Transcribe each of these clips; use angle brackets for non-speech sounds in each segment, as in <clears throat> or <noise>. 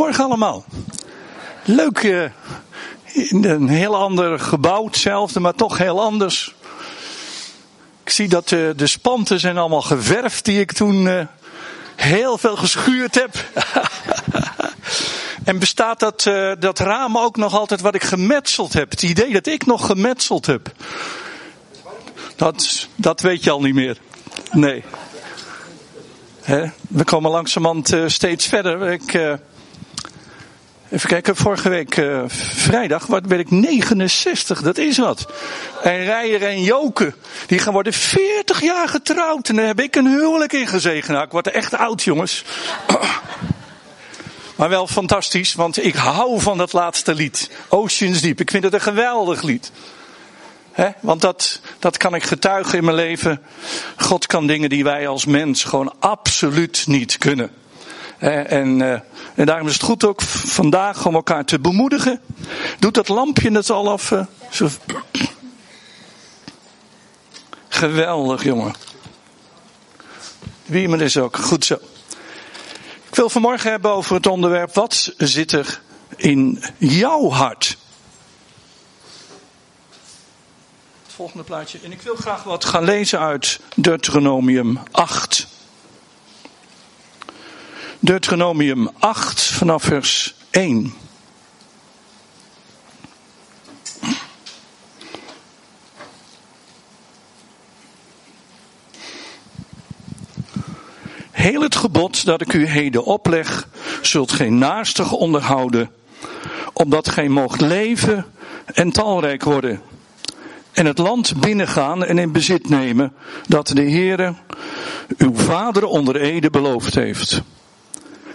Goedemorgen allemaal. Leuk, in een heel ander gebouw, hetzelfde, maar toch heel anders. Ik zie dat uh, de spanten zijn allemaal geverfd die ik toen uh, heel veel geschuurd heb. <laughs> en bestaat dat, dat raam ook nog altijd wat ik gemetseld heb? Het idee dat ik nog gemetseld heb. Dat, dat weet je al niet meer. Nee. We komen langzamerhand steeds verder. Ik, even kijken, vorige week uh, vrijdag wat ben ik 69, dat is wat. En Rijer en Joke, die gaan worden 40 jaar getrouwd. En daar heb ik een huwelijk in gezegend. Nou, ik word echt oud, jongens. <clears throat> Maar wel fantastisch, want ik hou van dat laatste lied. Oceans Deep. Ik vind het een geweldig lied. Want dat, dat kan ik getuigen in mijn leven. God kan dingen die wij als mens gewoon absoluut niet kunnen. En, uh, en daarom is het goed ook vandaag om elkaar te bemoedigen. Doet dat lampje het al af? Zo... Geweldig, jongen. Wie me is ook. Goed zo. Ik wil vanmorgen hebben over het onderwerp: wat zit er in jouw hart? volgende plaatje. En ik wil graag wat gaan lezen uit Deuteronomium 8. Deuteronomium 8 vanaf vers 1. Heel het gebod dat ik u heden opleg, zult geen naastig onderhouden, opdat gij moogt leven en talrijk worden en het land binnengaan en in bezit nemen dat de Heere uw vader onder ede beloofd heeft.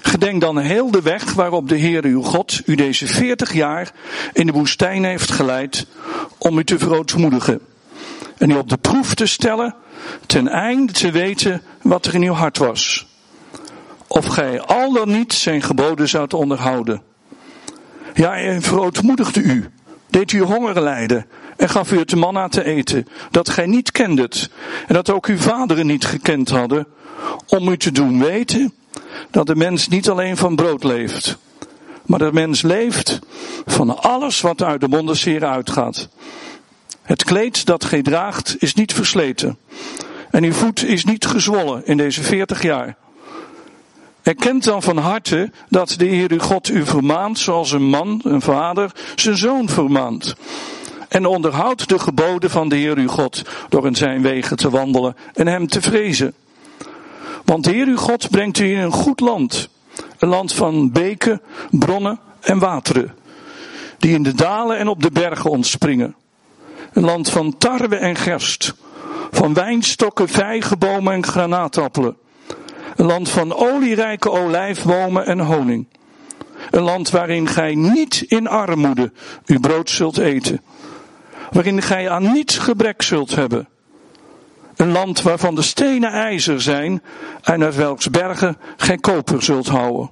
Gedenk dan heel de weg waarop de Heer uw God u deze veertig jaar in de woestijn heeft geleid om u te verootmoedigen. En u op de proef te stellen ten einde te weten wat er in uw hart was. Of gij al dan niet zijn geboden zoudt onderhouden. Ja, hij verootmoedigde u, deed u honger lijden en gaf u het manna te eten, dat gij niet kendet, en dat ook uw vaderen niet gekend hadden, om u te doen weten dat de mens niet alleen van brood leeft, maar dat de mens leeft van alles wat uit de mondesheer uitgaat. Het kleed dat gij draagt is niet versleten, en uw voet is niet gezwollen in deze veertig jaar. Erkent dan van harte dat de Heer uw God u vermaant zoals een man, een vader, zijn zoon vermaant en onderhoud de geboden van de Heer uw God door in zijn wegen te wandelen en hem te vrezen. Want de Heer uw God brengt u in een goed land, een land van beken, bronnen en wateren, die in de dalen en op de bergen ontspringen. Een land van tarwe en gerst, van wijnstokken, vijgenbomen en granaatappelen. Een land van olierijke olijfbomen en honing. Een land waarin gij niet in armoede uw brood zult eten waarin gij aan niets gebrek zult hebben. Een land waarvan de stenen ijzer zijn en uit welks bergen gij koper zult houden.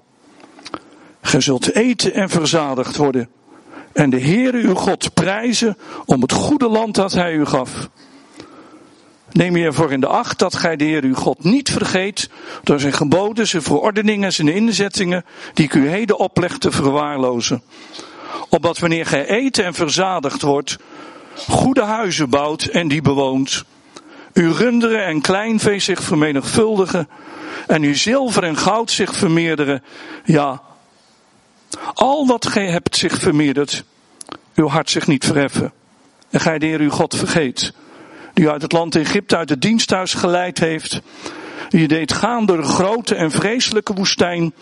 Gij zult eten en verzadigd worden en de Heere uw God prijzen om het goede land dat hij u gaf. Neem je ervoor in de acht dat gij de Heer uw God niet vergeet door zijn geboden, zijn verordeningen, zijn inzettingen die ik u heden opleg te verwaarlozen. Opdat wanneer gij eten en verzadigd wordt, goede huizen bouwt en die bewoont. Uw runderen en kleinvee zich vermenigvuldigen en uw zilver en goud zich vermeerderen. Ja, al wat gij hebt zich vermeerderd, uw hart zich niet verheffen. En gij de Heer uw God vergeet, die u uit het land Egypte uit het diensthuis geleid heeft, die je deed gaan door de grote en vreselijke woestijn,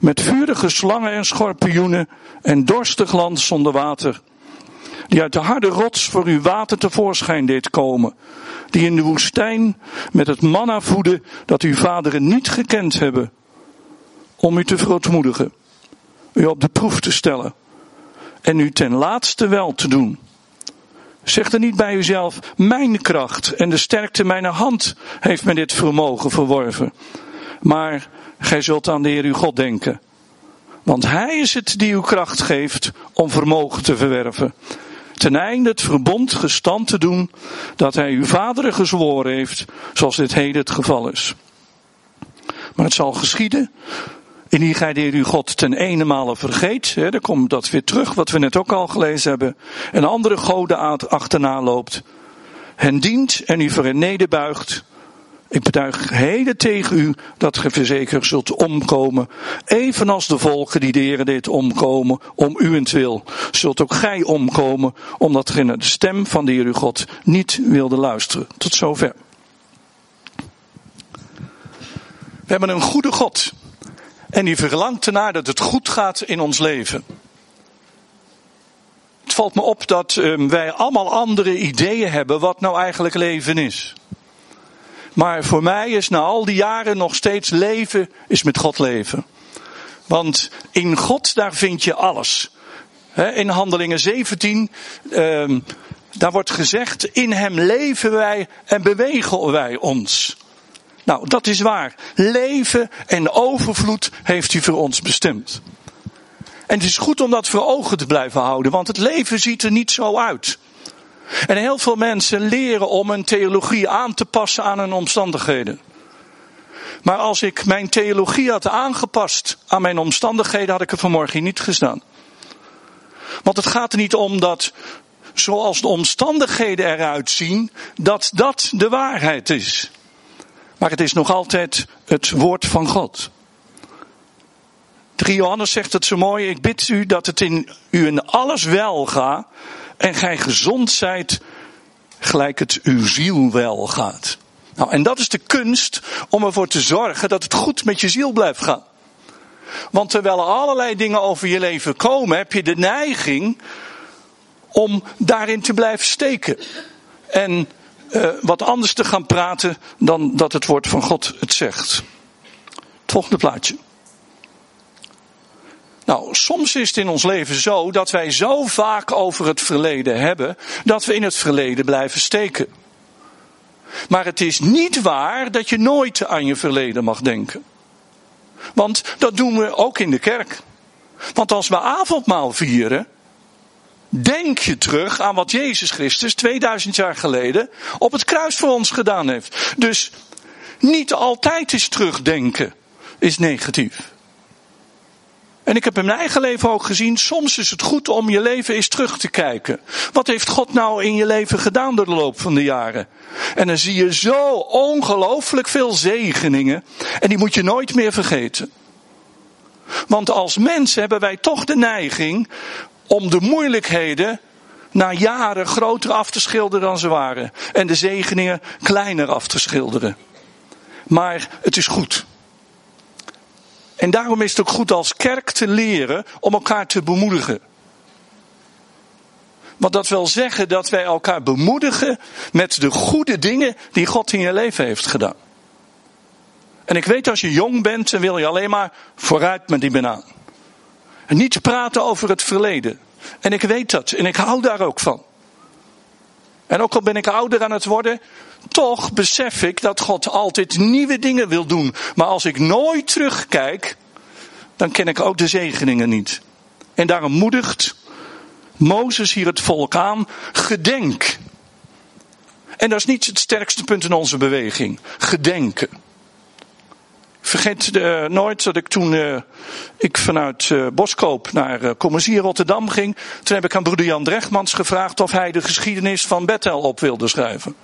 met vurige slangen en schorpioenen en dorstig land zonder water die uit de harde rots voor uw water tevoorschijn deed komen, die in de woestijn met het manna voedde dat uw vaderen niet gekend hebben, om u te verootmoedigen, u op de proef te stellen en u ten laatste wel te doen. Zeg er niet bij uzelf, mijn kracht en de sterkte mijner hand heeft mij dit vermogen verworven. Maar gij zult aan de Heer uw God denken. Want Hij is het die uw kracht geeft om vermogen te verwerven ten einde het verbond gestand te doen dat hij uw vaderen gezworen heeft, zoals dit heden het geval is. Maar het zal geschieden, In die gij de Heer uw God ten ene vergeet. Hè, dan komt dat weer terug, wat we net ook al gelezen hebben. En andere goden achterna loopt. Hen dient en u voor hen nederbuigt. Ik betuig heden tegen u dat ge verzekerd zult omkomen. Evenals de volken die de Heer deed omkomen om uwentwil. Zult ook gij omkomen omdat ge naar de stem van de Heer uw God niet wilde luisteren. Tot zover. We hebben een goede God. En die verlangt ernaar dat het goed gaat in ons leven. Het valt me op dat um, wij allemaal andere ideeën hebben wat nou eigenlijk leven is. Maar voor mij is na al die jaren nog steeds leven, is met God leven. Want in God, daar vind je alles. in Handelingen 17, um, daar wordt gezegd, in Hem leven wij en bewegen wij ons. Nou, dat is waar. Leven en overvloed heeft hij voor ons bestemd. En het is goed om dat voor ogen te blijven houden, want het leven ziet er niet zo uit. En heel veel mensen leren om een theologie aan te passen aan hun omstandigheden. Maar als ik mijn theologie had aangepast aan mijn omstandigheden, had ik er vanmorgen niet gestaan. Want het gaat er niet om dat, zoals de omstandigheden eruit zien, dat dat de waarheid is. Maar het is nog altijd het woord van God. 3 Johannes zegt het zo mooi. Ik bid u dat het in u in alles wel gaat. En gij gezond zijt gelijk het uw ziel wel gaat. Nou, en dat is de kunst om ervoor te zorgen dat het goed met je ziel blijft gaan. Want terwijl er allerlei dingen over je leven komen, heb je de neiging om daarin te blijven steken. En uh, wat anders te gaan praten dan dat het woord van God het zegt. Het volgende plaatje. Nou, soms is het in ons leven zo dat wij zo vaak over het verleden hebben dat we in het verleden blijven steken. Maar het is niet waar dat je nooit aan je verleden mag denken. Want dat doen we ook in de kerk. Want als we avondmaal vieren, Denk je terug aan wat Jezus Christus 2000 jaar geleden op het kruis voor ons gedaan heeft. Dus niet altijd is terugdenken is negatief. En ik heb in mijn eigen leven ook gezien, soms is het goed om je leven eens terug te kijken. Wat heeft God nou in je leven gedaan door de loop van de jaren? En dan zie je zo ongelooflijk veel zegeningen. En die moet je nooit meer vergeten. Want als mensen hebben wij toch de neiging om de moeilijkheden na jaren groter af te schilderen dan ze waren. En de zegeningen kleiner af te schilderen. Maar het is goed. En daarom is het ook goed als kerk te leren om elkaar te bemoedigen. Want dat wil zeggen dat wij elkaar bemoedigen met de goede dingen die God in je leven heeft gedaan. En ik weet als je jong bent, dan wil je alleen maar vooruit met die banaan. En niet praten over het verleden. En ik weet dat. En ik hou daar ook van. En ook al ben ik ouder aan het worden, toch besef ik dat God altijd nieuwe dingen wil doen. Maar als ik nooit terugkijk, dan ken ik ook de zegeningen niet. En daarom moedigt Mozes hier het volk aan, gedenk. En dat is niet het sterkste punt in onze beweging. Gedenken vergeet uh, nooit dat ik toen uh, ik vanuit uh, Boskoop naar uh, Commercie Rotterdam ging. Toen heb ik aan broeder Jan Drechtmans gevraagd of hij de geschiedenis van Bethel op wilde schrijven.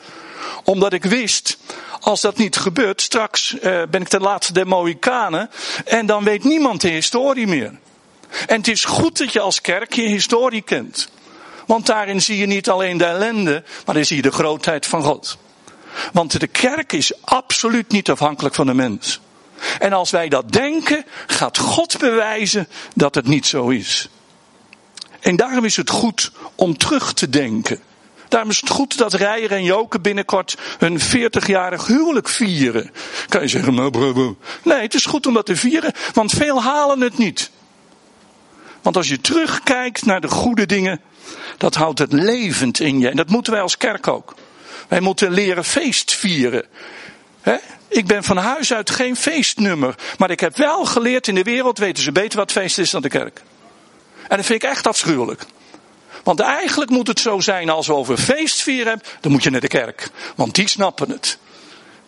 Omdat ik wist, als dat niet gebeurt, straks ben ik de laatste der Mohikanen. En dan weet niemand de historie meer. En het is goed dat je als kerk je historie kent. Want daarin zie je niet alleen de ellende, maar dan zie je de grootheid van God. Want de kerk is absoluut niet afhankelijk van de mens. En als wij dat denken, gaat God bewijzen dat het niet zo is. En daarom is het goed om terug te denken. Daarom is het goed dat Rijer en Joke binnenkort hun 40-jarig huwelijk vieren. Kan je zeggen, nou bravo. Nee, het is goed om dat te vieren, want veel halen het niet. Want als je terugkijkt naar de goede dingen, dat houdt het levend in je. En dat moeten wij als kerk ook. Wij moeten leren feest vieren. Ik ben van huis uit geen feestnummer. Maar ik heb wel geleerd in de wereld weten ze beter wat feest is dan de kerk. En dat vind ik echt afschuwelijk. Want eigenlijk moet het zo zijn als we over feestvieren hebben, dan moet je naar de kerk. Want die snappen het.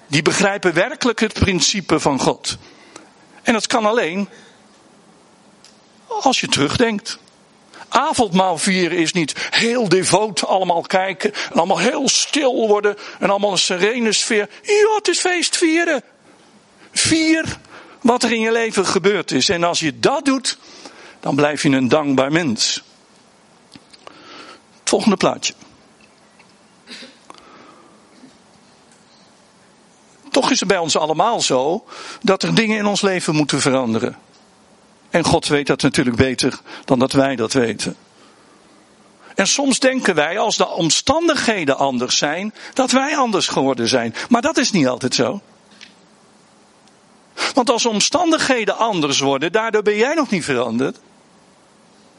Die begrijpen werkelijk het principe van God. En dat kan alleen Als je terugdenkt. Avondmaal vieren is niet heel devoot allemaal kijken en allemaal heel stil worden en allemaal een serene sfeer. Ja, het is feest vieren. Vier wat er in je leven gebeurd is. En als je dat doet, dan blijf je een dankbaar mens. Volgende plaatje. Toch is het bij ons allemaal zo dat er dingen in ons leven moeten veranderen. En God weet dat natuurlijk beter dan dat wij dat weten. En soms denken wij, als de omstandigheden anders zijn, dat wij anders geworden zijn. Maar dat is niet altijd zo. Want als omstandigheden anders worden, daardoor ben jij nog niet veranderd.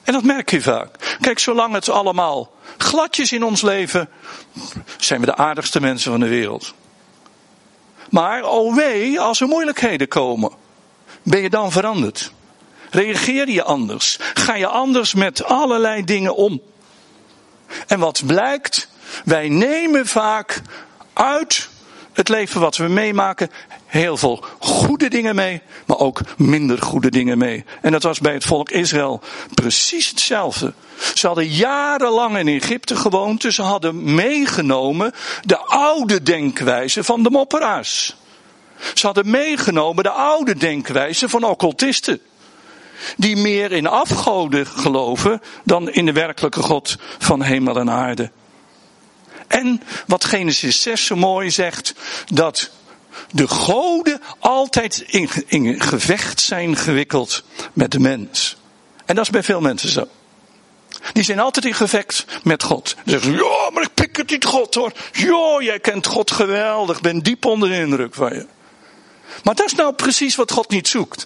En dat merk je vaak. Kijk, zolang het allemaal gladjes in ons leven, zijn we de aardigste mensen van de wereld. Maar oh wee, als er moeilijkheden komen, ben je dan veranderd? Reageer je anders? Ga je anders met allerlei dingen om? En wat blijkt? Wij nemen vaak uit het leven wat we meemaken heel veel goede dingen mee, maar ook minder goede dingen mee. En dat was bij het volk Israël precies hetzelfde. Ze hadden jarenlang in Egypte gewoond, dus ze hadden meegenomen de oude denkwijze van de mopperaars. Ze hadden meegenomen de oude denkwijze van occultisten. Die meer in afgoden geloven dan in de werkelijke God van hemel en aarde. En wat Genesis 6 zo mooi zegt, dat de goden altijd in, gevecht zijn gewikkeld met de mens. En dat is bij veel mensen zo. Die zijn altijd in gevecht met God. Ze zeggen, ja, maar ik pik het niet God hoor. Ja, jij kent God geweldig, ben diep onder de indruk van je. Maar dat is nou precies wat God niet zoekt.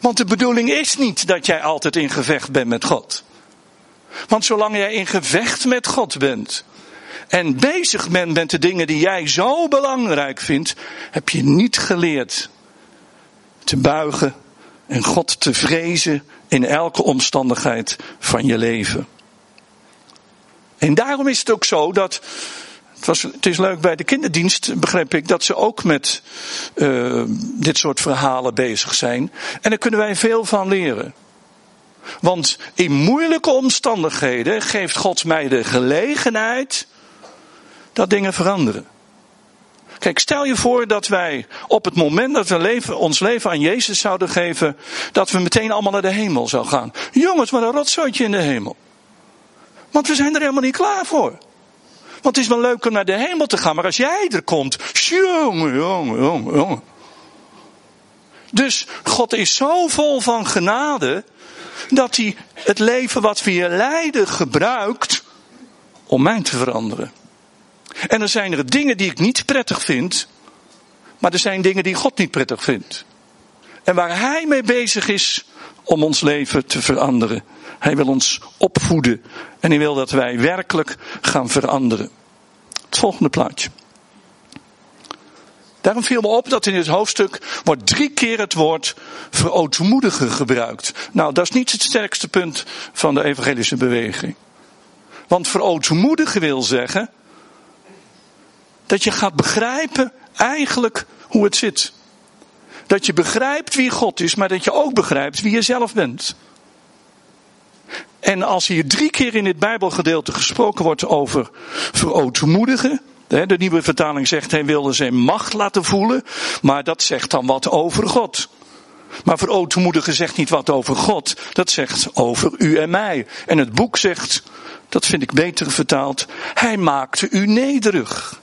Want de bedoeling is niet dat jij altijd in gevecht bent met God. Want zolang jij in gevecht met God bent, en bezig bent met de dingen die jij zo belangrijk vindt, heb je niet geleerd te buigen en God te vrezen in elke omstandigheid van je leven. En daarom is het ook zo dat. Het, was, het is leuk bij de kinderdienst, begrijp ik, dat ze ook met uh, dit soort verhalen bezig zijn. En daar kunnen wij veel van leren. Want in moeilijke omstandigheden geeft God mij de gelegenheid dat dingen veranderen. Kijk, stel je voor dat wij op het moment dat we leven, ons leven aan Jezus zouden geven, dat we meteen allemaal naar de hemel zouden gaan. Jongens, wat een rotzooitje in de hemel. Want we zijn er helemaal niet klaar voor. Want het is wel leuk om naar de hemel te gaan, maar als jij er komt, jongen, jongen, jongen, jongen. Dus God is zo vol van genade, dat hij het leven wat we hier leiden gebruikt om mij te veranderen. En er zijn er dingen die ik niet prettig vind, maar er zijn dingen die God niet prettig vindt. En waar Hij mee bezig is om ons leven te veranderen. Hij wil ons opvoeden en hij wil dat wij werkelijk gaan veranderen. Het volgende plaatje. Daarom viel me op dat in dit hoofdstuk wordt drie keer het woord verootmoedigen gebruikt. Nou, dat is niet het sterkste punt van de evangelische beweging. Want verootmoedigen wil zeggen dat je gaat begrijpen eigenlijk hoe het zit. Dat je begrijpt wie God is, maar dat je ook begrijpt wie je zelf bent. En als hier drie keer in dit Bijbelgedeelte gesproken wordt over verootmoedigen. De nieuwe vertaling zegt hij wilde zijn macht laten voelen. Maar dat zegt dan wat over God. Maar verootmoedigen zegt niet wat over God. Dat zegt over u en mij. En het boek zegt, dat vind ik beter vertaald. Hij maakte u nederig.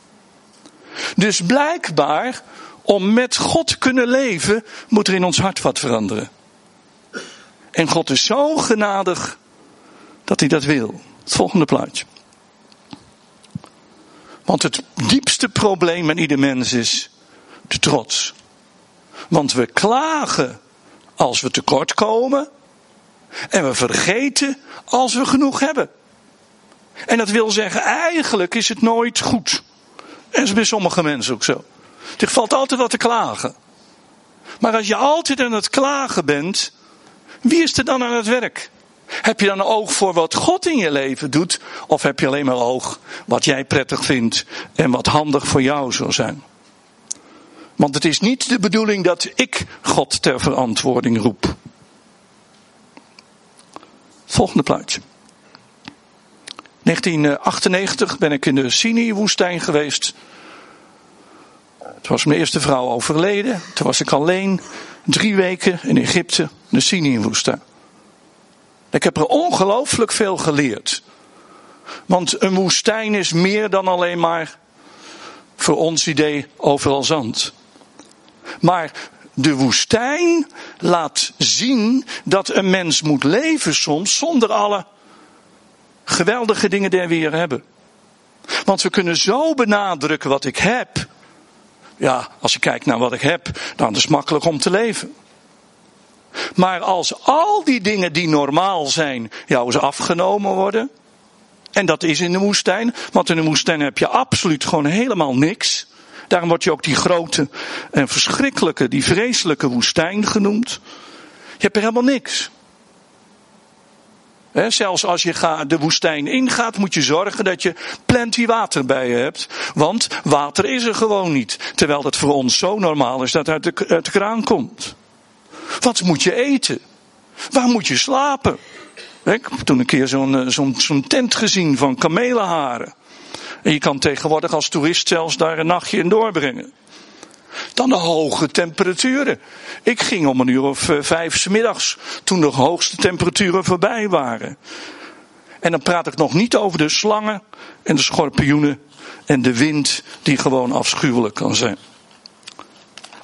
Dus blijkbaar, om met God te kunnen leven, moet er in ons hart wat veranderen. En God is zo genadig dat hij dat wil. Het volgende plaatje. Want het diepste probleem met ieder mens is de trots. Want we klagen als we tekort komen. En we vergeten als we genoeg hebben. En dat wil zeggen, eigenlijk is het nooit goed. En is bij sommige mensen ook zo. Er valt altijd wat te klagen. Maar als je altijd aan het klagen bent, wie is er dan aan het werk? Heb je dan een oog voor wat God in je leven doet? Of heb je alleen maar oog wat jij prettig vindt en wat handig voor jou zou zijn? Want het is niet de bedoeling dat ik God ter verantwoording roep. Volgende plaatje. 1998 ben ik in de Sinai-woestijn geweest. Toen was mijn eerste vrouw overleden. Toen was ik alleen drie weken in Egypte, de Sinai-woestijn. Ik heb er ongelooflijk veel geleerd. Want een woestijn is meer dan alleen maar, voor ons idee, overal zand. Maar de woestijn laat zien dat een mens moet leven soms zonder alle geweldige dingen die we hier hebben. Want we kunnen zo benadrukken wat ik heb. Ja, als je kijkt naar wat ik heb, dan is het makkelijk om te leven. Maar als al die dingen die normaal zijn jou eens afgenomen worden. En dat is in de woestijn. Want in de woestijn heb je absoluut gewoon helemaal niks. Daarom wordt je ook die grote en verschrikkelijke, die vreselijke woestijn genoemd. Je hebt er helemaal niks. Zelfs als je de woestijn ingaat, moet je zorgen dat je plenty water bij je hebt. Want water is er gewoon niet. Terwijl het voor ons zo normaal is dat het uit de, kraan komt. Wat moet je eten? Waar moet je slapen? Ik heb toen een keer zo'n eh, zo'n tent gezien van kamelenharen. En je kan tegenwoordig als toerist zelfs daar een nachtje in doorbrengen. Dan de hoge temperaturen. Ik ging om een uur of eh, vijf s middags toen de hoogste temperaturen voorbij waren. En dan praat ik nog niet over de slangen en de schorpioenen en de wind die gewoon afschuwelijk kan zijn.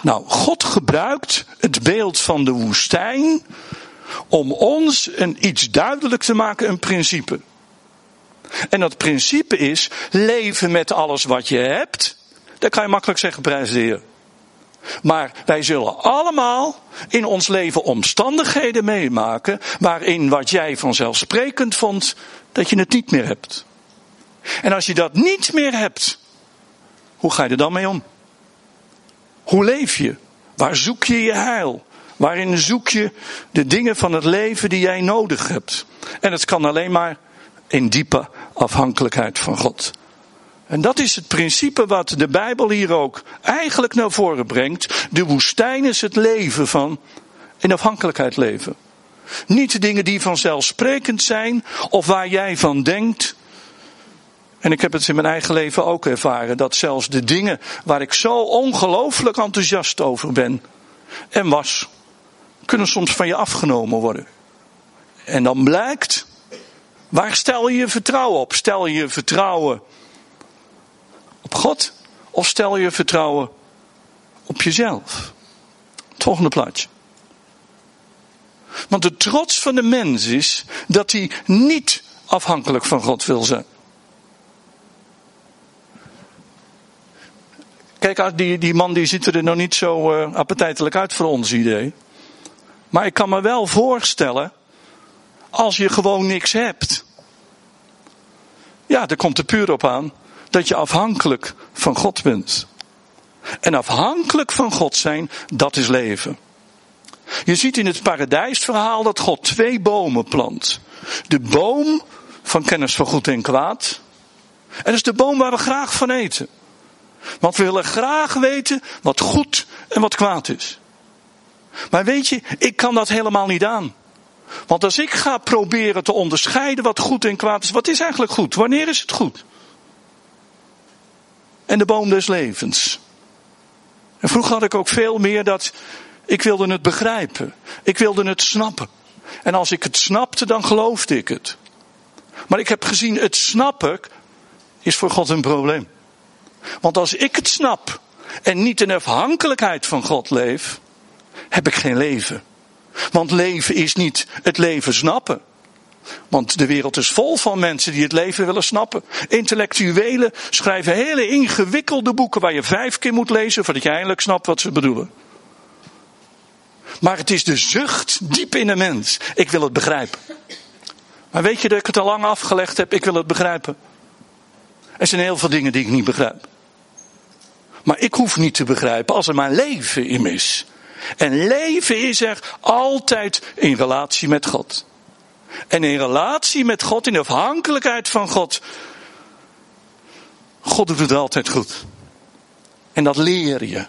Nou, God gebruikt het beeld van de woestijn om ons een iets duidelijk te maken, een principe. En dat principe is leven met alles wat je hebt. Dan kan je makkelijk zeggen, prijs de Heer. Maar wij zullen allemaal in ons leven omstandigheden meemaken waarin wat jij vanzelfsprekend vond, dat je het niet meer hebt. En als je dat niet meer hebt, hoe ga je er dan mee om? Hoe leef je? Waar zoek je je heil? Waarin zoek je de dingen van het leven die jij nodig hebt? En het kan alleen maar in diepe afhankelijkheid van God. En dat is het principe wat de Bijbel hier ook eigenlijk naar voren brengt. De woestijn is het leven van in afhankelijkheid leven. Niet de dingen die vanzelfsprekend zijn of waar jij van denkt. En ik heb het in mijn eigen leven ook ervaren dat zelfs de dingen waar ik zo ongelooflijk enthousiast over ben en was, kunnen soms van je afgenomen worden. En dan blijkt, waar stel je je vertrouwen op? Stel je je vertrouwen God of stel je vertrouwen op jezelf? Het volgende plaatje. Want de trots van de mens is dat hij niet afhankelijk van God wil zijn. Kijk, die, die man die ziet er nog niet zo uh, uit voor ons idee. Maar ik kan me wel voorstellen, als je gewoon niks hebt. Ja, er komt er puur op aan dat je afhankelijk van God bent. En afhankelijk van God zijn, dat is leven. Je ziet in het paradijsverhaal dat God twee bomen plant. De boom van kennis van goed en kwaad. En dat is de boom waar we graag van eten. Want we willen graag weten wat goed en wat kwaad is. Maar weet je, ik kan dat helemaal niet aan. Want als ik ga proberen te onderscheiden wat goed en kwaad is, wat is eigenlijk goed? Wanneer is het goed? En de boom des levens. En vroeger had ik ook veel meer dat ik wilde het begrijpen. Ik wilde het snappen. En als ik het snapte, dan geloofde ik het. Maar ik heb gezien, het snappen is voor God een probleem. Want als ik het snap en niet in afhankelijkheid van God leef, heb ik geen leven. Want leven is niet het leven snappen. Want de wereld is vol van mensen die het leven willen snappen. Intellectuelen schrijven hele ingewikkelde boeken waar je vijf keer moet lezen voordat je eindelijk snapt wat ze bedoelen. Maar het is de zucht diep in de mens. Ik wil het begrijpen. Maar weet je dat ik het al lang afgelegd heb? Ik wil het begrijpen. Er zijn heel veel dingen die ik niet begrijp. Maar ik hoef niet te begrijpen als er maar leven in is. En leven is er altijd in relatie met God. En in relatie met God, in afhankelijkheid van God. God doet het altijd goed. En dat leer je.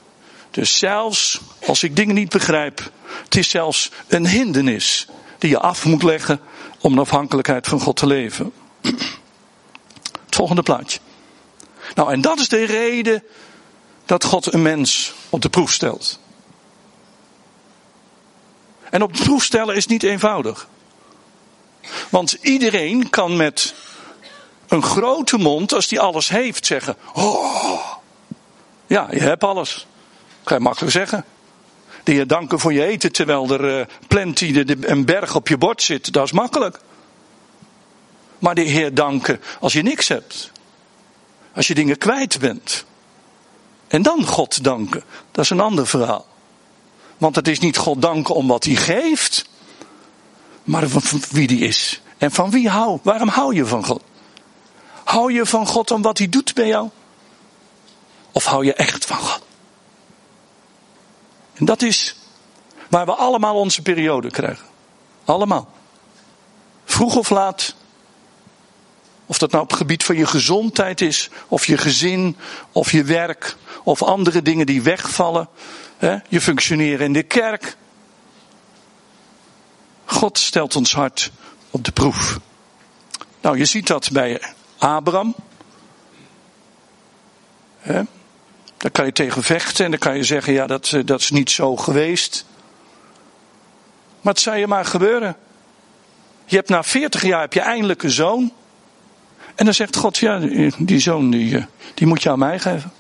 Dus zelfs als ik dingen niet begrijp, het is zelfs een hindernis die je af moet leggen om een afhankelijkheid van God te leven. Het <clears throat> volgende plaatje. Nou, en dat is de reden dat God een mens op de proef stelt. En op de proef stellen is niet eenvoudig. Want iedereen kan met een grote mond, als die alles heeft, zeggen: Oh, ja, je hebt alles. Kan je makkelijk zeggen. De heer danken voor je eten terwijl er uh, plenty de, een berg op je bord zit, dat is makkelijk. Maar de heer danken als je niks hebt. Als je dingen kwijt bent. En dan God danken, dat is een ander verhaal. Want het is niet God danken om wat hij geeft, maar van wie die is. En van wie hou? Waarom hou je van God? Hou je van God om wat hij doet bij jou? Of hou je echt van God? En dat is waar we allemaal onze periode krijgen. Allemaal. Vroeg of laat. Of dat nou op het gebied van je gezondheid is, of je gezin, of je werk, of andere dingen die wegvallen. Je functioneren in de kerk. God stelt ons hart op de proef. Nou, je ziet dat bij Abraham. Daar kan je tegen vechten en dan kan je zeggen, ja, dat, eh, dat is niet zo geweest. Maar het zou je maar gebeuren. Je hebt na 40 jaar heb je eindelijk een zoon. En dan zegt God, ja, die zoon die, eh, die moet je aan mij geven.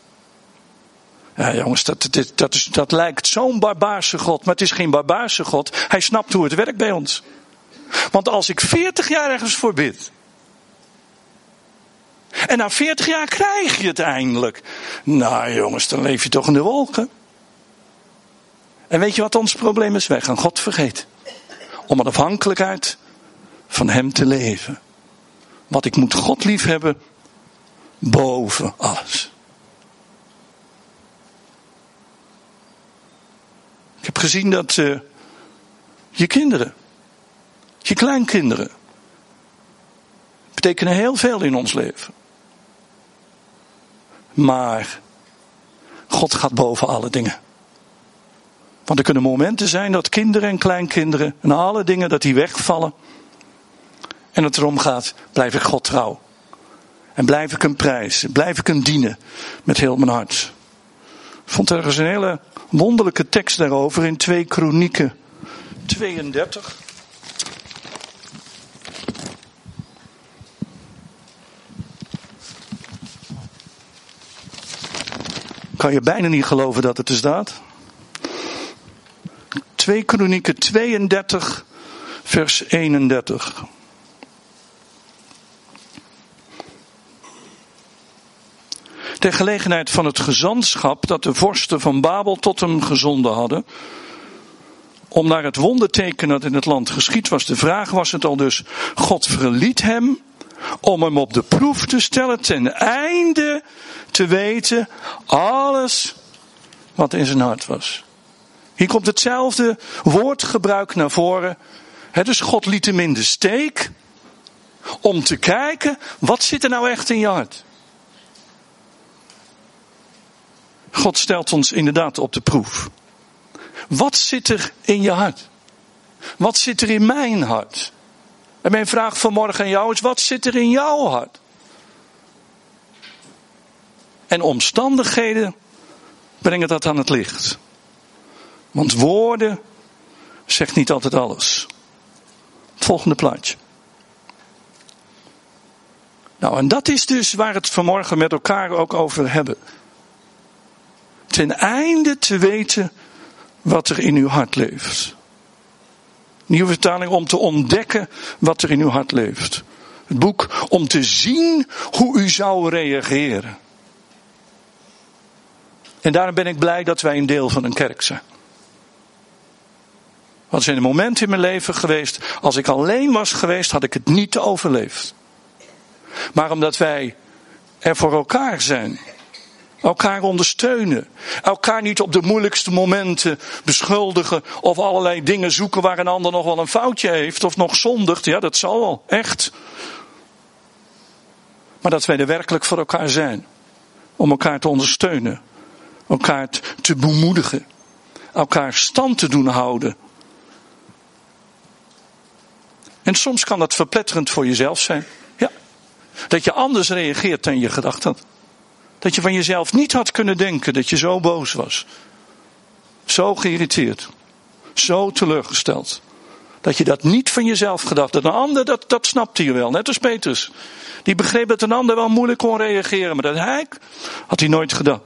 Ja, jongens, dat, dat, dat, is, dat lijkt zo'n barbaarse God, maar het is geen barbaarse God. Hij snapt hoe het werkt bij ons. Want als ik 40 jaar ergens voor bid, en na 40 jaar krijg je het eindelijk. Nou jongens, dan leef je toch in de wolken. En weet je wat ons probleem is? Wij gaan God vergeten. Om een afhankelijkheid van Hem te leven. Want ik moet God lief hebben boven alles. Ik heb gezien dat uh, je kinderen, je kleinkinderen, betekenen heel veel in ons leven. Maar God gaat boven alle dingen. Want er kunnen momenten zijn dat kinderen en kleinkinderen en alle dingen dat die wegvallen. En het erom gaat, blijf ik God trouw. En blijf ik hem prijzen, blijf ik hem dienen met heel mijn hart. Vond ergens een hele wonderlijke tekst daarover in 2 Kronieken 32. Kan je bijna niet geloven dat het er staat. 2 Kronieken 32, vers 31. Ter gelegenheid van het gezantschap dat de vorsten van Babel tot hem gezonden hadden, om naar het wonderteken dat in het land geschied was. De vraag was het al dus, God verliet hem om hem op de proef te stellen ten einde te weten alles wat in zijn hart was. Hier komt hetzelfde woordgebruik naar voren. dus God liet hem in de steek om te kijken wat zit er nou echt in je hart. God stelt ons inderdaad op de proef. Wat zit er in je hart? Wat zit er in mijn hart? En mijn vraag vanmorgen aan jou is: wat zit er in jouw hart? En omstandigheden brengen dat aan het licht. Want woorden zegt niet altijd alles. Volgende plaatje. Nou, en dat is dus waar het vanmorgen met elkaar ook over hebben. Ten einde te weten wat er in uw hart leeft. Nieuwe vertaling om te ontdekken wat er in uw hart leeft. Het boek om te zien hoe u zou reageren. En daarom ben ik blij dat wij een deel van een kerk zijn. Want er zijn momenten in mijn leven geweest, als ik alleen was geweest, had ik het niet overleefd. Maar omdat wij er voor elkaar zijn, elkaar ondersteunen, elkaar niet op de moeilijkste momenten beschuldigen of allerlei dingen zoeken waar een ander nog wel een foutje heeft of nog zondigt, ja dat zal wel, echt. Maar dat wij er werkelijk voor elkaar zijn, om elkaar te ondersteunen elkaar te bemoedigen, elkaar stand te doen houden. En soms kan dat verpletterend voor jezelf zijn. Ja. Dat je anders reageert dan je gedacht had. Dat je van jezelf niet had kunnen denken dat je zo boos was. Zo geïrriteerd. Zo teleurgesteld. Dat je dat niet van jezelf gedacht had. Een ander, dat, dat snapte je wel. Net als Petrus. Die begreep dat een ander wel moeilijk kon reageren. Maar dat hij, had hij nooit gedaan.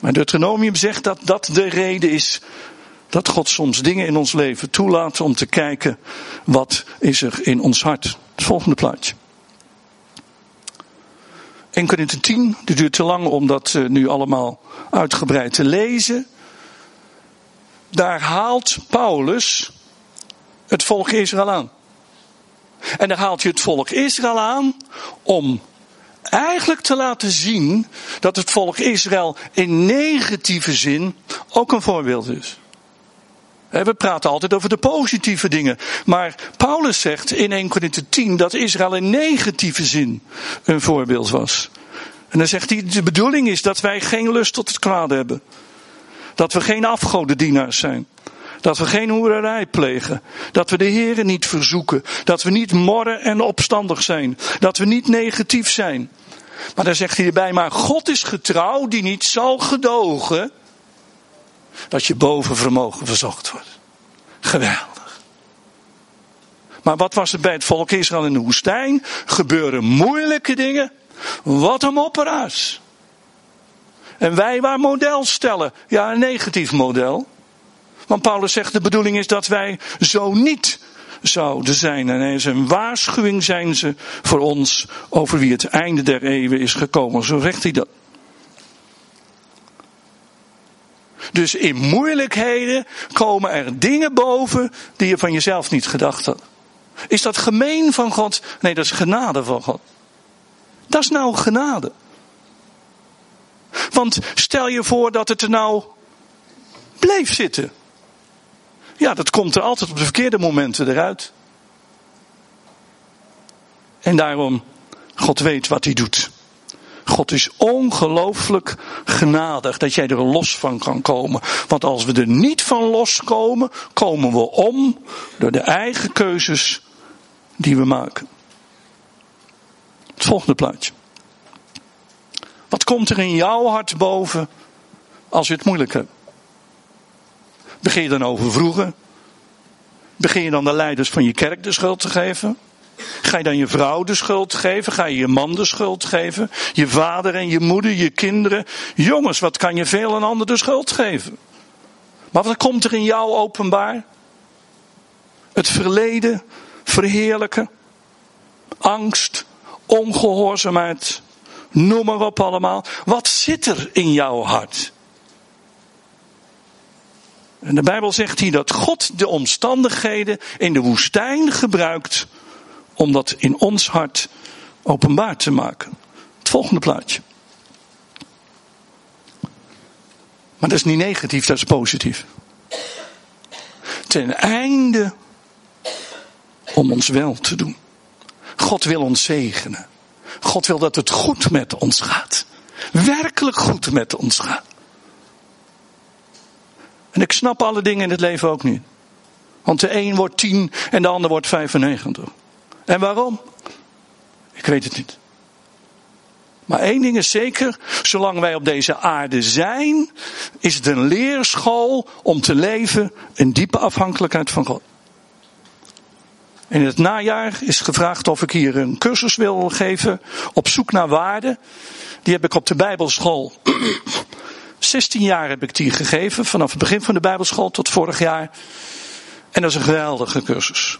Maar Deuteronomium zegt dat dat de reden is dat God soms dingen in ons leven toelaat om te kijken wat is er in ons hart. Het volgende plaatje. 1 Korinthe 10, dit duurt te lang om dat eh, nu allemaal uitgebreid te lezen. Daar haalt Paulus het volk Israël aan. En daar haalt je het volk Israël aan om eigenlijk te laten zien dat het volk Israël in negatieve zin ook een voorbeeld is. We praten altijd over de positieve dingen. Maar Paulus zegt in 1 Corinthië 10 dat Israël in negatieve zin een voorbeeld was. En dan zegt hij, de bedoeling is dat wij geen lust tot het kwaad hebben. Dat we geen afgodendienaars zijn. Dat we geen hoererij plegen. Dat we de Heren niet verzoeken. Dat we niet morren en opstandig zijn. Dat we niet negatief zijn. Maar dan zegt hij erbij, maar God is getrouw die niet zal gedogen dat je boven vermogen verzocht wordt. Geweldig. Maar wat was er bij het volk Israël in de woestijn? Gebeuren moeilijke dingen. Wat een mopperaars. En wij waar model stellen. Ja, een negatief model. Want Paulus zegt de bedoeling is dat wij zo niet zouden zijn. En is een waarschuwing zijn ze voor ons over wie het einde der eeuwen is gekomen. Zo zegt hij dat. Dus in moeilijkheden komen er dingen boven die je van jezelf niet gedacht had. Is dat gemeen van God? Nee, dat is genade van God. Dat is nou genade. Want stel je voor dat het er nou bleef zitten. Ja, dat komt er altijd op de verkeerde momenten eruit. En daarom, God weet wat hij doet. God is ongelooflijk genadig dat jij er los van kan komen. Want als we er niet van loskomen, komen we om door de eigen keuzes die we maken. Het volgende plaatje. Wat komt er in jouw hart boven als je het moeilijk? Begin je dan over vroeger? Begin je dan de leiders van je kerk de schuld te geven? Ga je dan je vrouw de schuld geven? Ga je je man de schuld geven? Je vader en je moeder, je kinderen? Jongens, wat kan je veel een ander de schuld geven? Maar wat komt er in jou openbaar? Het verleden, verheerlijken, angst, ongehoorzaamheid, noem maar op allemaal. Wat zit er in jouw hart? En de Bijbel zegt hier dat God de omstandigheden in de woestijn gebruikt om dat in ons hart openbaar te maken. Het volgende plaatje. Maar dat is niet negatief, dat is positief. Ten einde om ons wel te doen. God wil ons zegenen. God wil dat het goed met ons gaat. Werkelijk goed met ons gaat. En ik snap alle dingen in het leven ook niet. Want de een wordt tien en de ander wordt 95. En waarom? Ik weet het niet. Maar één ding is zeker, zolang wij op deze aarde zijn, is het een leerschool om te leven in diepe afhankelijkheid van God. In het najaar is gevraagd of ik hier een cursus wil geven op zoek naar waarde. Die heb ik op de Bijbelschool. <clears throat> 16 jaar heb ik die gegeven, vanaf het begin van de Bijbelschool tot vorig jaar. En dat is een geweldige cursus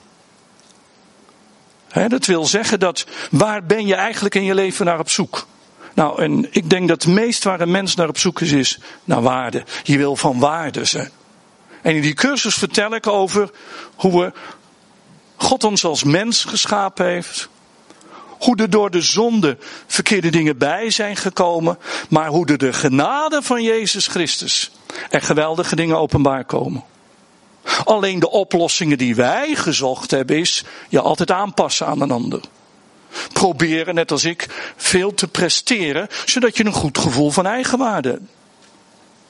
dat wil zeggen dat waar ben je eigenlijk in je leven naar op zoek? Nou, en ik denk dat het meest waar een mens naar op zoek is, is naar waarde. Je wil van waarde zijn. En in die cursus vertel ik over hoe we God ons als mens geschapen heeft. Hoe er door de zonde verkeerde dingen bij zijn gekomen. Maar hoe er de genade van Jezus Christus er geweldige dingen openbaar komen. Alleen de oplossingen die wij gezocht hebben is je altijd aanpassen aan een ander. Proberen, net als ik, veel te presteren, zodat je een goed gevoel van eigenwaarde hebt.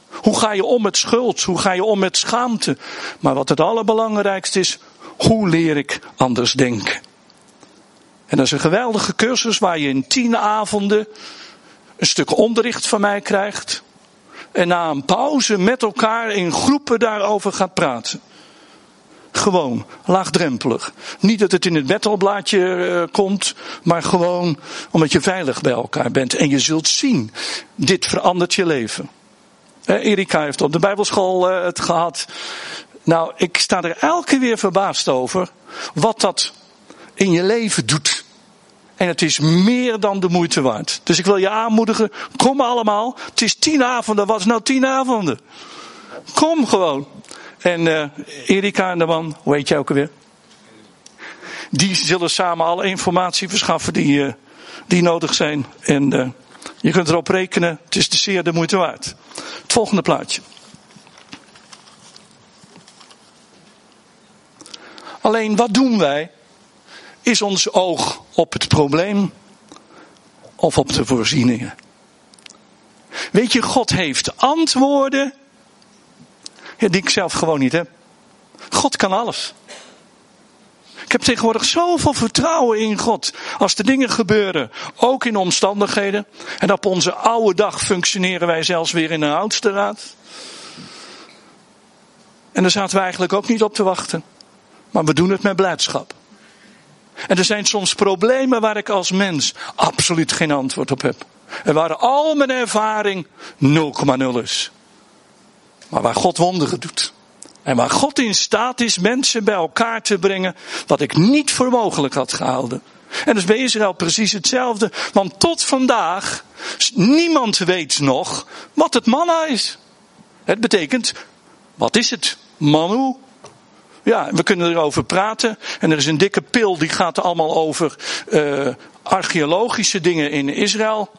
Hoe ga je om met schuld? Hoe ga je om met schaamte? Maar wat het allerbelangrijkste is, Hoe leer ik anders denken? En dat is een geweldige cursus waar je in tien avonden een stuk onderricht van mij krijgt. En na een pauze met elkaar in groepen daarover gaat praten. Gewoon, laagdrempelig. Niet dat het in het metalblaadje uh, komt, maar gewoon omdat je veilig bij elkaar bent. En je zult zien, dit verandert je leven. Uh, Erika heeft op de Bijbelschool uh, het gehad. Nou, ik sta er elke weer verbaasd over wat dat in je leven doet. En het is meer dan de moeite waard. Dus ik wil je aanmoedigen, kom allemaal. Het is tien avonden, wat is nou tien avonden? Kom gewoon. En uh, Erika en de man, hoe heet jij ook alweer? Die zullen samen alle informatie verschaffen die, uh, die nodig zijn. En uh, je kunt erop rekenen, het is zeer de moeite waard. Het volgende plaatje. Alleen wat doen wij? Is ons oog op het probleem of op de voorzieningen? Weet je, God heeft antwoorden die ik zelf gewoon niet heb. God kan alles. Ik heb tegenwoordig zoveel vertrouwen in God. Als de dingen gebeuren, ook in omstandigheden. En op onze oude dag functioneren wij zelfs weer in een oudste raad. En daar zaten we eigenlijk ook niet op te wachten. Maar we doen het met blijdschap. En er zijn soms problemen waar ik als mens absoluut geen antwoord op heb. En waar al mijn ervaring 0,0 is. Maar waar God wonderen doet. En waar God in staat is mensen bij elkaar te brengen. Wat ik niet voor mogelijk had gehouden. En is bij Israël precies hetzelfde. Want tot vandaag, niemand weet nog wat het manna is. Het betekent, wat is het? Manu. Ja, we kunnen erover praten. En er is een dikke pil die gaat allemaal over uh, archeologische dingen in Israël.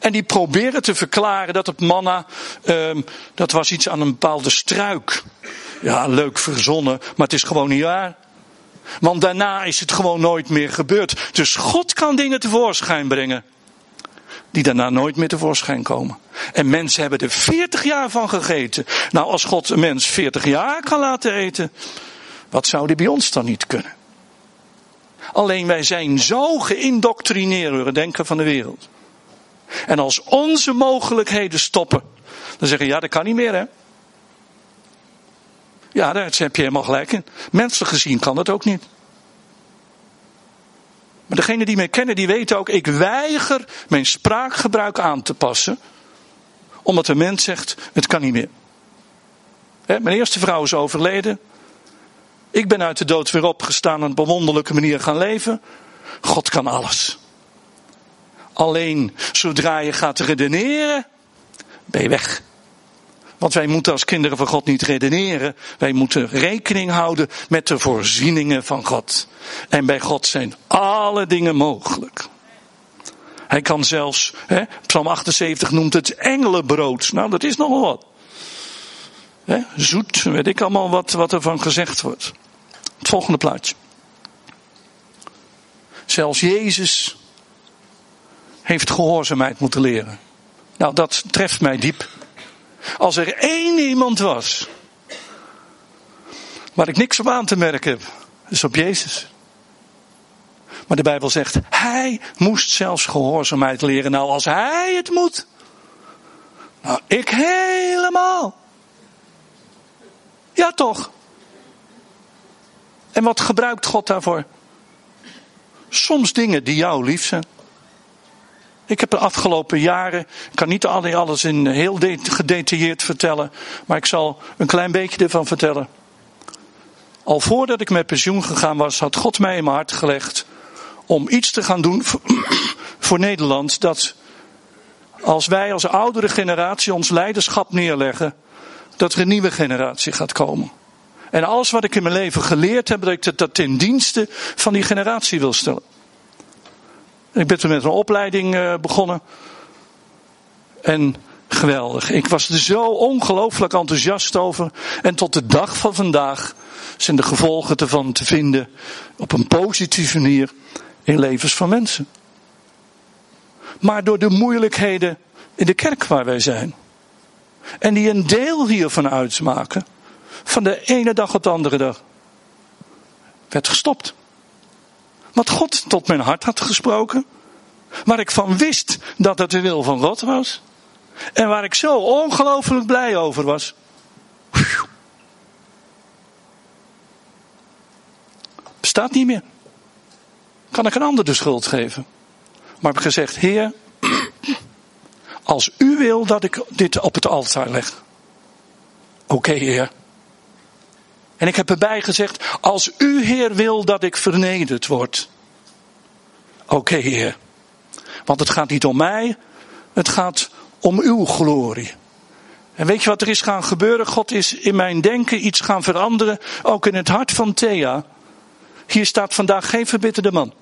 En die proberen te verklaren dat het manna, um, dat was iets aan een bepaalde struik. Ja, leuk verzonnen, maar het is gewoon niet waar. Want daarna is het gewoon nooit meer gebeurd. Dus God kan dingen tevoorschijn brengen. Die daarna nooit meer tevoorschijn komen. En mensen hebben er 40 jaar van gegeten. Nou, als God een mens 40 jaar kan laten eten. Wat zou die bij ons dan niet kunnen? Alleen wij zijn zo geïndoctrineerd door het denken van de wereld. En als onze mogelijkheden stoppen, dan zeggen ja, dat kan niet meer hè. Ja, daar heb je helemaal gelijk in. Menselijk gezien kan dat ook niet. Maar degene die mij kennen, die weten ook, ik weiger mijn spraakgebruik aan te passen. Omdat de mens zegt, het kan niet meer. mijn eerste vrouw is overleden. Ik ben uit de dood weer opgestaan en op een wonderlijke manier gaan leven. God kan alles. Alleen zodra je gaat redeneren, ben je weg. Want wij moeten als kinderen van God niet redeneren. Wij moeten rekening houden met de voorzieningen van God. En bij God zijn alle dingen mogelijk. Hij kan zelfs, hè, Psalm 78 noemt het engelenbrood. Nou, dat is nogal wat. Hè, zoet, weet ik allemaal wat, wat er van gezegd wordt. Volgende plaatje. Zelfs Jezus heeft gehoorzaamheid moeten leren. Nou, dat treft mij diep. Als er één iemand was waar ik niks op aan te merken heb, is op Jezus. Maar de Bijbel zegt, hij moest zelfs gehoorzaamheid leren. Nou, als hij het moet, nou, ik helemaal. Ja, toch? En wat gebruikt God daarvoor? Soms dingen die jou lief zijn. Ik heb de afgelopen jaren, ik kan niet alles in heel gedetailleerd vertellen, maar ik zal een klein beetje ervan vertellen. Al voordat ik met pensioen gegaan was, had God mij in mijn hart gelegd om iets te gaan doen voor <clears throat> Nederland. Dat als wij als oudere generatie ons leiderschap neerleggen, dat er een nieuwe generatie gaat komen. En alles wat ik in mijn leven geleerd heb, dat ik dat ten dienste van die generatie wil stellen. Ik ben toen met een opleiding uh, begonnen. En geweldig. Ik was er zo ongelooflijk enthousiast over. En tot de dag van vandaag zijn de gevolgen ervan te vinden op een positieve manier in levens van mensen. Maar door de moeilijkheden in de kerk waar wij zijn. En die een deel hiervan uitmaken. Van de ene dag op de andere dag. werd gestopt. Wat God tot mijn hart had gesproken. Waar ik van wist dat het de wil van God was. En waar ik zo ongelooflijk blij over was. Bestaat niet meer. Kan ik een ander de schuld geven? Maar ik heb gezegd, Heer, als u wil dat ik dit op het altaar leg. Oké, Heer. En ik heb erbij gezegd, als u Heer wil dat ik vernederd word. Oké Heer. Want het gaat niet om mij, het gaat om uw glorie. En weet je wat er is gaan gebeuren? God is in mijn denken iets gaan veranderen, ook in het hart van Thea. Hier staat vandaag geen verbitterde man.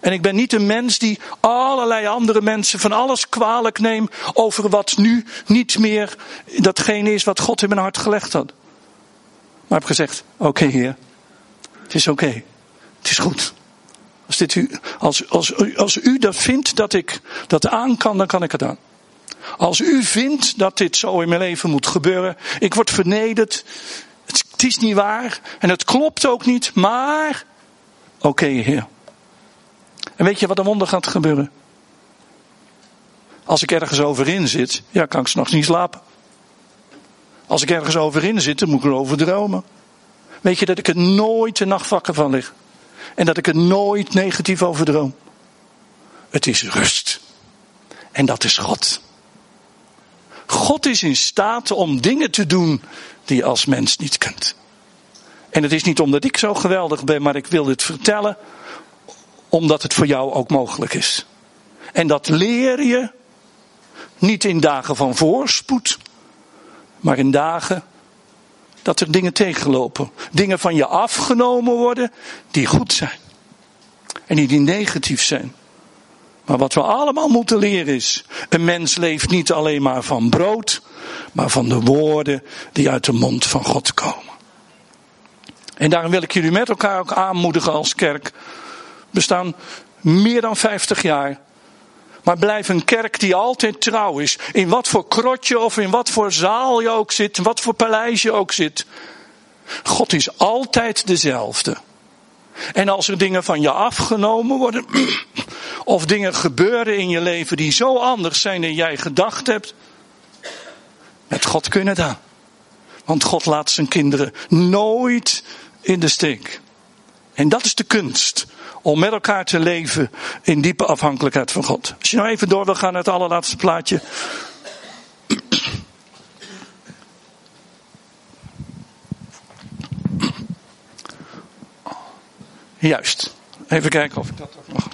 En ik ben niet een mens die allerlei andere mensen van alles kwalijk neemt over wat nu niet meer datgene is wat God in mijn hart gelegd had. Maar heb gezegd, oké heer, het is oké, het is goed. Als, dit u, als, als, als u dat vindt dat ik dat aan kan, dan kan ik het aan. Als u vindt dat dit zo in mijn leven moet gebeuren, ik word vernederd, het, is niet waar en het klopt ook niet, maar oké heer. En weet je wat een wonder gaat gebeuren? Als ik ergens overin zit, ja, kan ik s'nachts niet slapen. Als ik ergens overin zit, dan moet ik erover dromen. Weet je dat ik er nooit de nacht wakker van lig? En dat ik er nooit negatief over droom? Het is rust. En dat is God. God is in staat om dingen te doen die je als mens niet kunt. En het is niet omdat ik zo geweldig ben, maar ik wil dit vertellen omdat het voor jou ook mogelijk is. En dat leer je niet in dagen van voorspoed, maar in dagen dat er dingen tegenlopen. Dingen van je afgenomen worden die goed zijn. En die, negatief zijn. Maar wat we allemaal moeten leren is, een mens leeft niet alleen maar van brood, maar van de woorden die uit de mond van God komen. En daarom wil ik jullie met elkaar ook aanmoedigen als kerk. We staan meer dan 50 jaar maar blijf een kerk die altijd trouw is. In wat voor krotje of in wat voor zaal je ook zit, wat voor paleis je ook zit. God is altijd dezelfde. En als er dingen van je afgenomen worden, <clears throat> of dingen gebeuren in je leven die zo anders zijn dan jij gedacht hebt, met God kunnen dan. Want God laat zijn kinderen nooit in de steek. En dat is de kunst om met elkaar te leven in diepe afhankelijkheid van God. Als je nou even door wil gaan naar het allerlaatste plaatje. Juist. Even kijken of ik dat ook nog.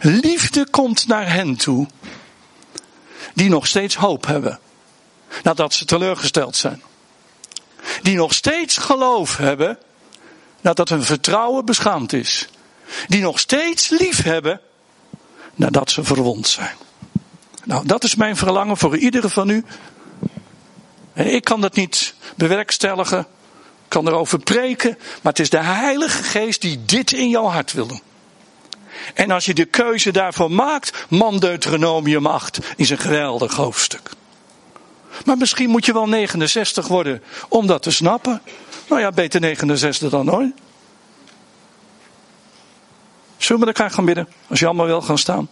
Liefde komt naar hen toe die nog steeds hoop hebben. Nadat ze teleurgesteld zijn. Die nog steeds geloof hebben nadat hun vertrouwen beschaamd is. Die nog steeds lief hebben nadat ze verwond zijn. Nou, dat is mijn verlangen voor iedere van u. En ik kan dat niet bewerkstelligen, kan erover preken, maar het is de Heilige Geest die dit in jouw hart wil doen. En als je de keuze daarvoor maakt, man Deuteronomium 8 is een geweldig hoofdstuk. Maar misschien moet je wel 69 worden om dat te snappen. Nou ja, beter 69 dan nooit. Zullen we met elkaar gaan bidden? Als je allemaal wil gaan staan.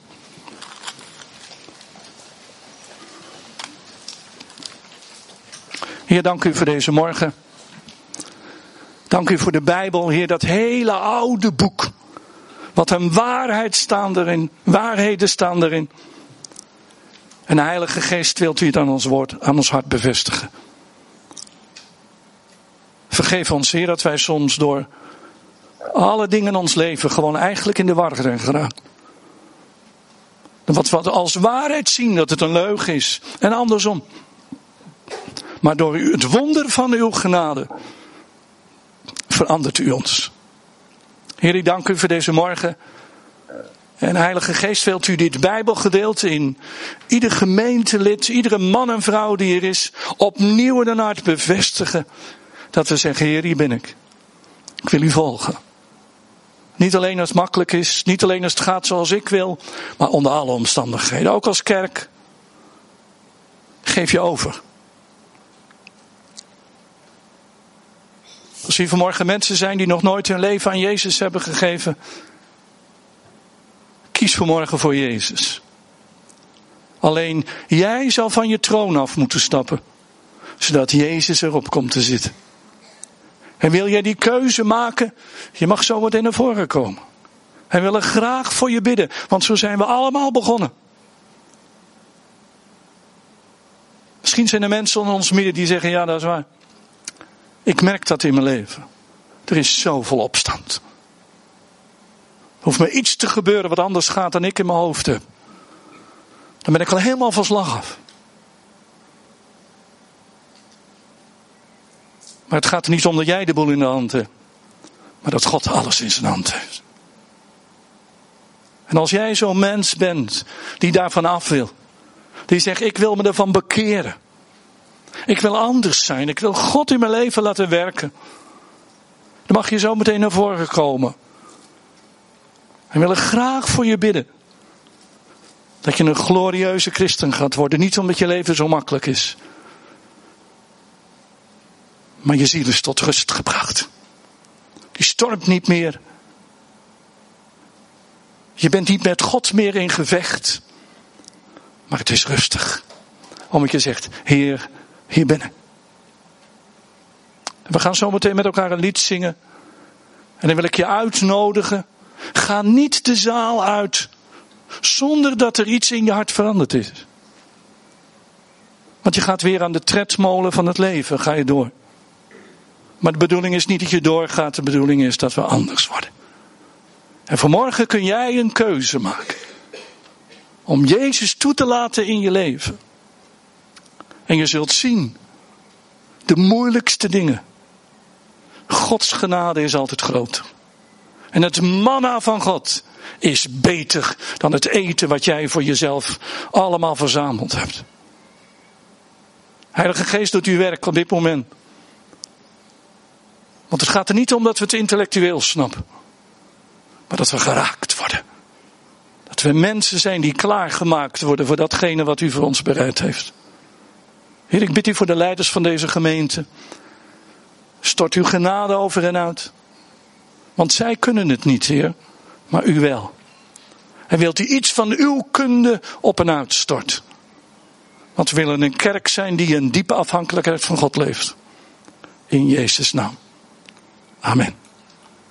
Heer, dank u voor deze morgen. Dank u voor de Bijbel, Heer, dat hele oude boek. Wat een waarheid staan erin, waarheden staan erin. En de Heilige Geest wilt u het aan ons woord, aan ons hart bevestigen. Vergeef ons, Heer, dat wij soms door alle dingen in ons leven gewoon eigenlijk in de war zijn geraakt. Wat we als waarheid zien dat het een leugen is. En andersom. Maar door het wonder van uw genade verandert u ons. Heer, ik dank u voor deze morgen. En Heilige Geest wilt u dit Bijbelgedeelte in ieder gemeentelid, iedere man en vrouw die er is, opnieuw in een hart bevestigen. Dat we zeggen, Heer, hier ben ik. Ik wil u volgen. Niet alleen als het makkelijk is, niet alleen als het gaat zoals ik wil, maar onder alle omstandigheden. Ook als kerk. Geef je over. Als hier vanmorgen mensen zijn die nog nooit hun leven aan Jezus hebben gegeven, kies vanmorgen voor Jezus. Alleen jij zal van je troon af moeten stappen, zodat Jezus erop komt te zitten. En wil jij die keuze maken, je mag zo meteen naar voren komen. En willen graag voor je bidden, want zo zijn we allemaal begonnen. Misschien zijn er mensen onder ons midden die zeggen: Ja, dat is waar. Ik merk dat in mijn leven. Er is zoveel opstand. Hoeft me iets te gebeuren wat anders gaat dan ik in mijn hoofd heb. Dan ben ik al helemaal van slag af. Maar het gaat er niet om dat jij de boel in de hand hebt. Maar dat God alles in zijn hand heeft. En als jij zo'n mens bent die daarvan af wil. Die zegt, ik wil me ervan bekeren. Ik wil anders zijn. Ik wil God in mijn leven laten werken. Dan mag je zo meteen naar voren komen. En willen graag voor je bidden. Dat je een glorieuze christen gaat worden. Niet omdat je leven zo makkelijk is. Maar je ziel is tot rust gebracht. Die stormt niet meer. Je bent niet met God meer in gevecht. Maar het is rustig. Omdat je zegt, Heer, hier ben ik. We gaan zo meteen met elkaar een lied zingen. En dan wil ik je uitnodigen. Ga niet de zaal uit zonder dat er iets in je hart veranderd is. Want je gaat weer aan de tredmolen van het leven, ga je door. Maar de bedoeling is niet dat je doorgaat, de bedoeling is dat we anders worden. En vanmorgen kun jij een keuze maken. Om Jezus toe te laten in je leven. En je zult zien, de moeilijkste dingen. Gods genade is altijd groot. En het manna van God is beter dan het eten wat jij voor jezelf allemaal verzameld hebt. Heilige Geest doet uw werk op dit moment. Want het gaat er niet om dat we het intellectueel snappen. Maar dat we geraakt worden. Dat we mensen zijn die klaargemaakt worden voor datgene wat u voor ons bereid heeft. Heer, ik bid u voor de leiders van deze gemeente. Stort uw genade over hen uit. Want zij kunnen het niet, Heer, maar u wel. En wilt u iets van uw kunde op en uitstort. Want we willen een kerk zijn die een diepe afhankelijkheid van God leeft. In Jezus' naam. Amen.